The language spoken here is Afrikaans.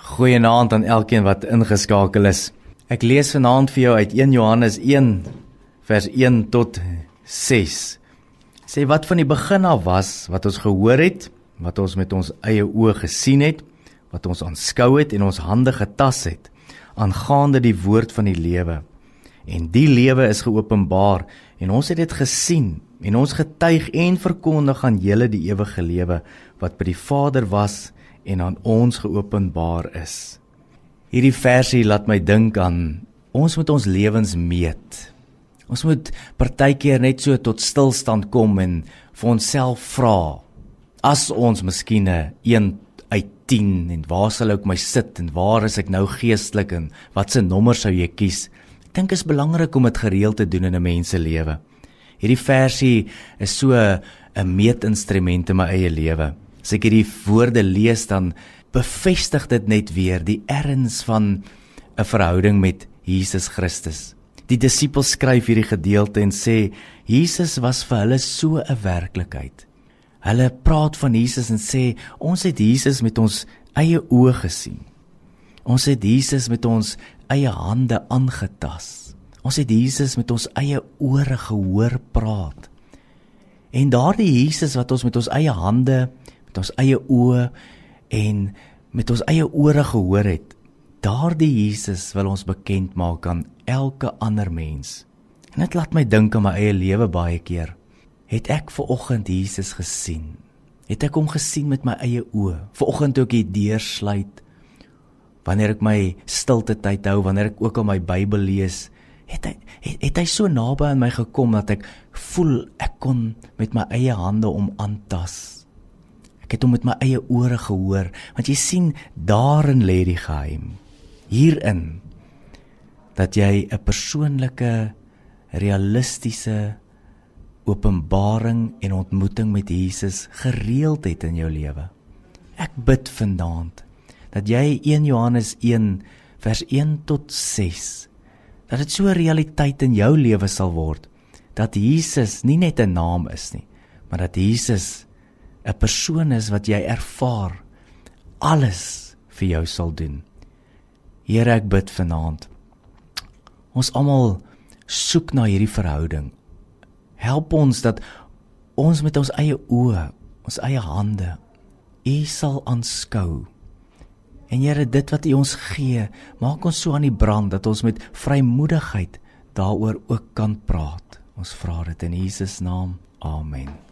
Goeienaand aan elkeen wat ingeskakel is. Ek lees vanaand vir jou uit 1 Johannes 1 vers 1 tot 6. Sê wat van die begin af was, wat ons gehoor het, wat ons met ons eie oë gesien het, wat ons aanskou het en ons hande getas het, aangaande die woord van die lewe. En die lewe is geopenbaar en ons het dit gesien en ons getuig en verkondig aan julle die ewige lewe wat by die Vader was en aan ons geopenbaar is. Hierdie versie laat my dink aan ons moet ons lewens meet. Ons moet partykeer net so tot stilstand kom en vir onsself vra as ons miskien 'n 1 uit 10 en waar sal ek my sit en waar is ek nou geestelik en watse nommer sou jy kies? Ek dink is belangrik om dit gereeld te doen in 'n mens se lewe. Hierdie versie is so 'n meetinstrument in my eie lewe. As ek hierdie woorde lees dan bevestig dit net weer die erns van 'n verhouding met Jesus Christus. Die disippels skryf hierdie gedeelte en sê Jesus was vir hulle so 'n werklikheid. Hulle praat van Jesus en sê ons het Jesus met ons eie oë gesien. Ons het Jesus met ons eie hande aangetas. Ons het Jesus met ons eie ore gehoor praat. En daardie Jesus wat ons met ons eie hande met ons eie oë en met ons eie ore gehoor het. Daardie Jesus wil ons bekend maak aan elke ander mens. En dit laat my dink aan my eie lewe baie keer. Het ek ver oggend Jesus gesien? Het ek hom gesien met my eie oë? Ver oggend toe ek die deur sluit, wanneer ek my stilte tyd hou, wanneer ek ook al my Bybel lees, het hy het, het hy so naby aan my gekom dat ek voel ek kon met my eie hande om aantas. Ek het hom met my eie ore gehoor, want jy sien daarin lê die geheim. Hierin dat jy 'n persoonlike realistiese openbaring en ontmoeting met Jesus gereeld het in jou lewe. Ek bid vanaand dat jy 1 Johannes 1 vers 1 tot 6 dat dit so 'n realiteit in jou lewe sal word dat Jesus nie net 'n naam is nie, maar dat Jesus 'n persoon is wat jy ervaar alles vir jou sal doen. Here, ek bid vanaand. Ons almal soek na hierdie verhouding. Help ons dat ons met ons eie oë, ons eie hande U sal aanskou. En Here, dit wat U ons gee, maak ons so aan die brand dat ons met vrymoedigheid daaroor ook kan praat. Ons vra dit in Jesus naam. Amen.